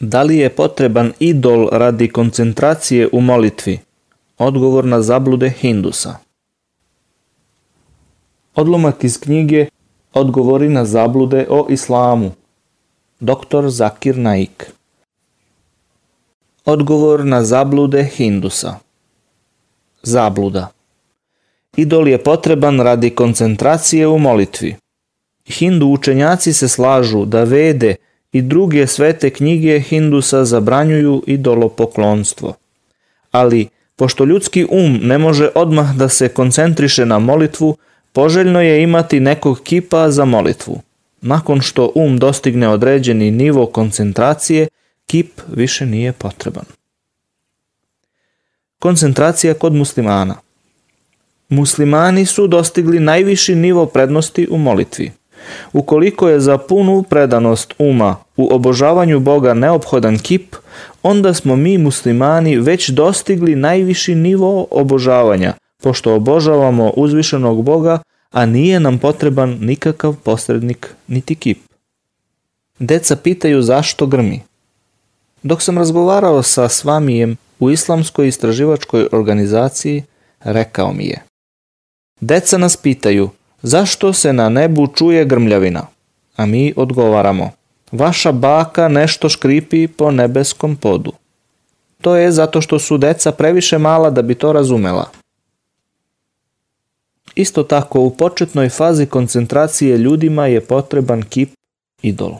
Da li je potreban idol radi koncentracije u molitvi? Odgovor na zablude Hindusa. Odlomak iz knjige Odgovori na zablude o islamu. Dr. Zakir Naik. Odgovor na zablude Hindusa. Zabluda. Idol je potreban radi koncentracije u molitvi. Hindu učenjaci se slažu da vede i druge svete knjige Hindusa zabranjuju idolopoklonstvo. Ali, pošto ljudski um ne može odmah da se koncentriše na molitvu, poželjno je imati nekog kipa za molitvu. Nakon što um dostigne određeni nivo koncentracije, kip više nije potreban. Koncentracija kod muslimana Muslimani su dostigli najviši nivo prednosti u molitvi. Ukoliko je za punu predanost uma u obožavanju Boga neophodan kip, onda smo mi muslimani već dostigli najviši nivo obožavanja, pošto obožavamo uzvišenog Boga, a nije nam potreban nikakav posrednik niti kip. Deca pitaju zašto grmi. Dok sam razgovarao sa Svamijem u islamskoj istraživačkoj organizaciji, rekao mi je. Deca nas pitaju zašto se na nebu čuje grmljavina, a mi odgovaramo vaša baka nešto škripi po nebeskom podu. To je zato što su deca previše mala da bi to razumela. Isto tako, u početnoj fazi koncentracije ljudima je potreban kip idol.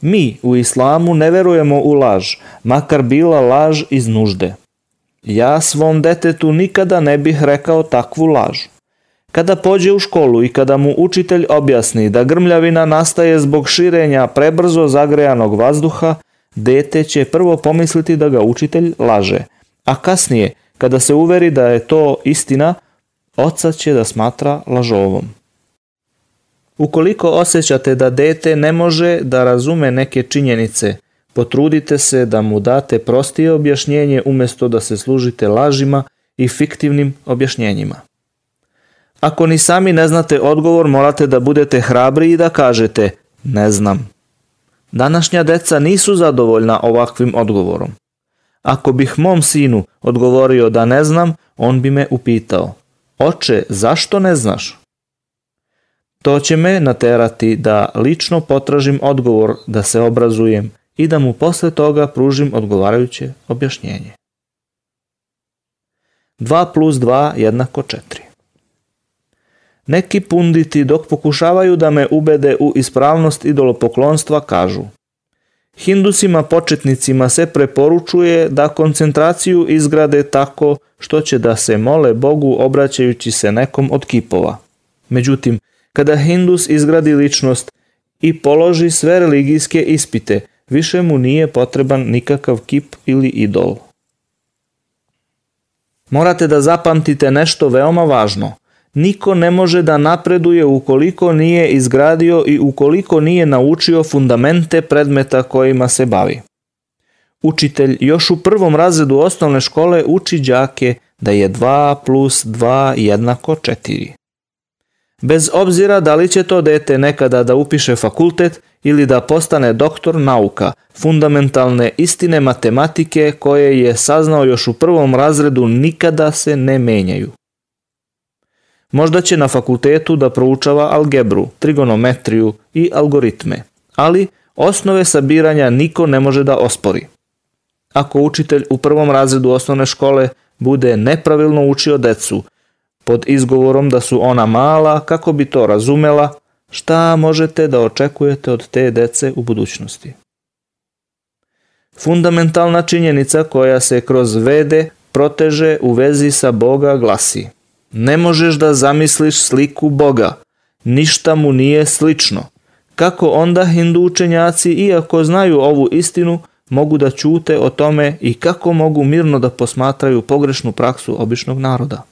Mi u islamu ne verujemo u laž, makar bila laž iz nužde. Ja svom detetu nikada ne bih rekao takvu laž. Kada pođe u školu i kada mu učitelj objasni da grmljavina nastaje zbog širenja prebrzo zagrejanog vazduha, dete će prvo pomisliti da ga učitelj laže, a kasnije, kada se uveri da je to istina, oca će da smatra lažovom. Ukoliko osjećate da dete ne može da razume neke činjenice, potrudite se da mu date prostije objašnjenje umjesto da se služite lažima i fiktivnim objašnjenjima. Ako ni sami ne znate odgovor, morate da budete hrabri i da kažete ne znam. Današnja deca nisu zadovoljna ovakvim odgovorom. Ako bih mom sinu odgovorio da ne znam, on bi me upitao Oče, zašto ne znaš? To će me naterati da lično potražim odgovor, da se obrazujem i da mu posle toga pružim odgovarajuće objašnjenje. 2 plus 2 jednako 4 Neki punditi dok pokušavaju da me ubede u ispravnost idolopoklonstva kažu Hindusima početnicima se preporučuje da koncentraciju izgrade tako što će da se mole Bogu obraćajući se nekom od kipova. Međutim, kada Hindus izgradi ličnost i položi sve religijske ispite, više mu nije potreban nikakav kip ili idol. Morate da zapamtite nešto veoma važno. Niko ne može da napreduje ukoliko nije izgradio i ukoliko nije naučio fundamente predmeta kojima se bavi. Učitelj još u prvom razredu osnovne škole uči đake da je 2 plus 2 jednako 4. Bez obzira da li će to dete nekada da upiše fakultet ili da postane doktor nauka, fundamentalne istine matematike koje je saznao još u prvom razredu nikada se ne menjaju. Možda će na fakultetu da proučava algebru, trigonometriju i algoritme, ali osnove sabiranja niko ne može da ospori. Ako učitelj u prvom razredu osnovne škole bude nepravilno učio decu, pod izgovorom da su ona mala kako bi to razumela, šta možete da očekujete od te dece u budućnosti. Fundamentalna činjenica koja se kroz vede proteže u vezi sa Boga glasi Ne možeš da zamisliš sliku Boga, ništa mu nije slično. Kako onda hindu učenjaci, iako znaju ovu istinu, mogu da čute o tome i kako mogu mirno da posmatraju pogrešnu praksu običnog naroda?